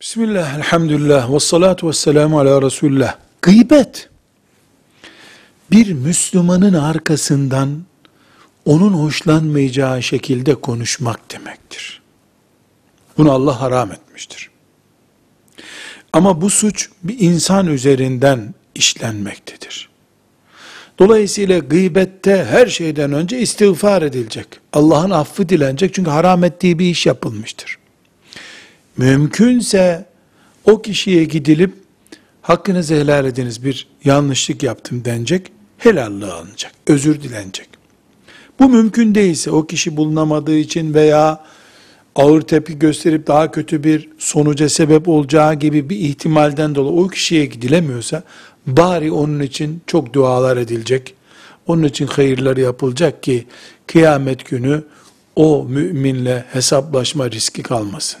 Bismillah, elhamdülillah, ve salatu ve selamu ala Resulullah. Gıybet, bir Müslümanın arkasından onun hoşlanmayacağı şekilde konuşmak demektir. Bunu Allah haram etmiştir. Ama bu suç bir insan üzerinden işlenmektedir. Dolayısıyla gıybette her şeyden önce istiğfar edilecek. Allah'ın affı dilenecek çünkü haram ettiği bir iş yapılmıştır. Mümkünse o kişiye gidilip hakkınızı helal ediniz bir yanlışlık yaptım denecek, helallığı alınacak, özür dilenecek. Bu mümkün değilse o kişi bulunamadığı için veya ağır tepki gösterip daha kötü bir sonuca sebep olacağı gibi bir ihtimalden dolayı o kişiye gidilemiyorsa bari onun için çok dualar edilecek. Onun için hayırlar yapılacak ki kıyamet günü o müminle hesaplaşma riski kalmasın.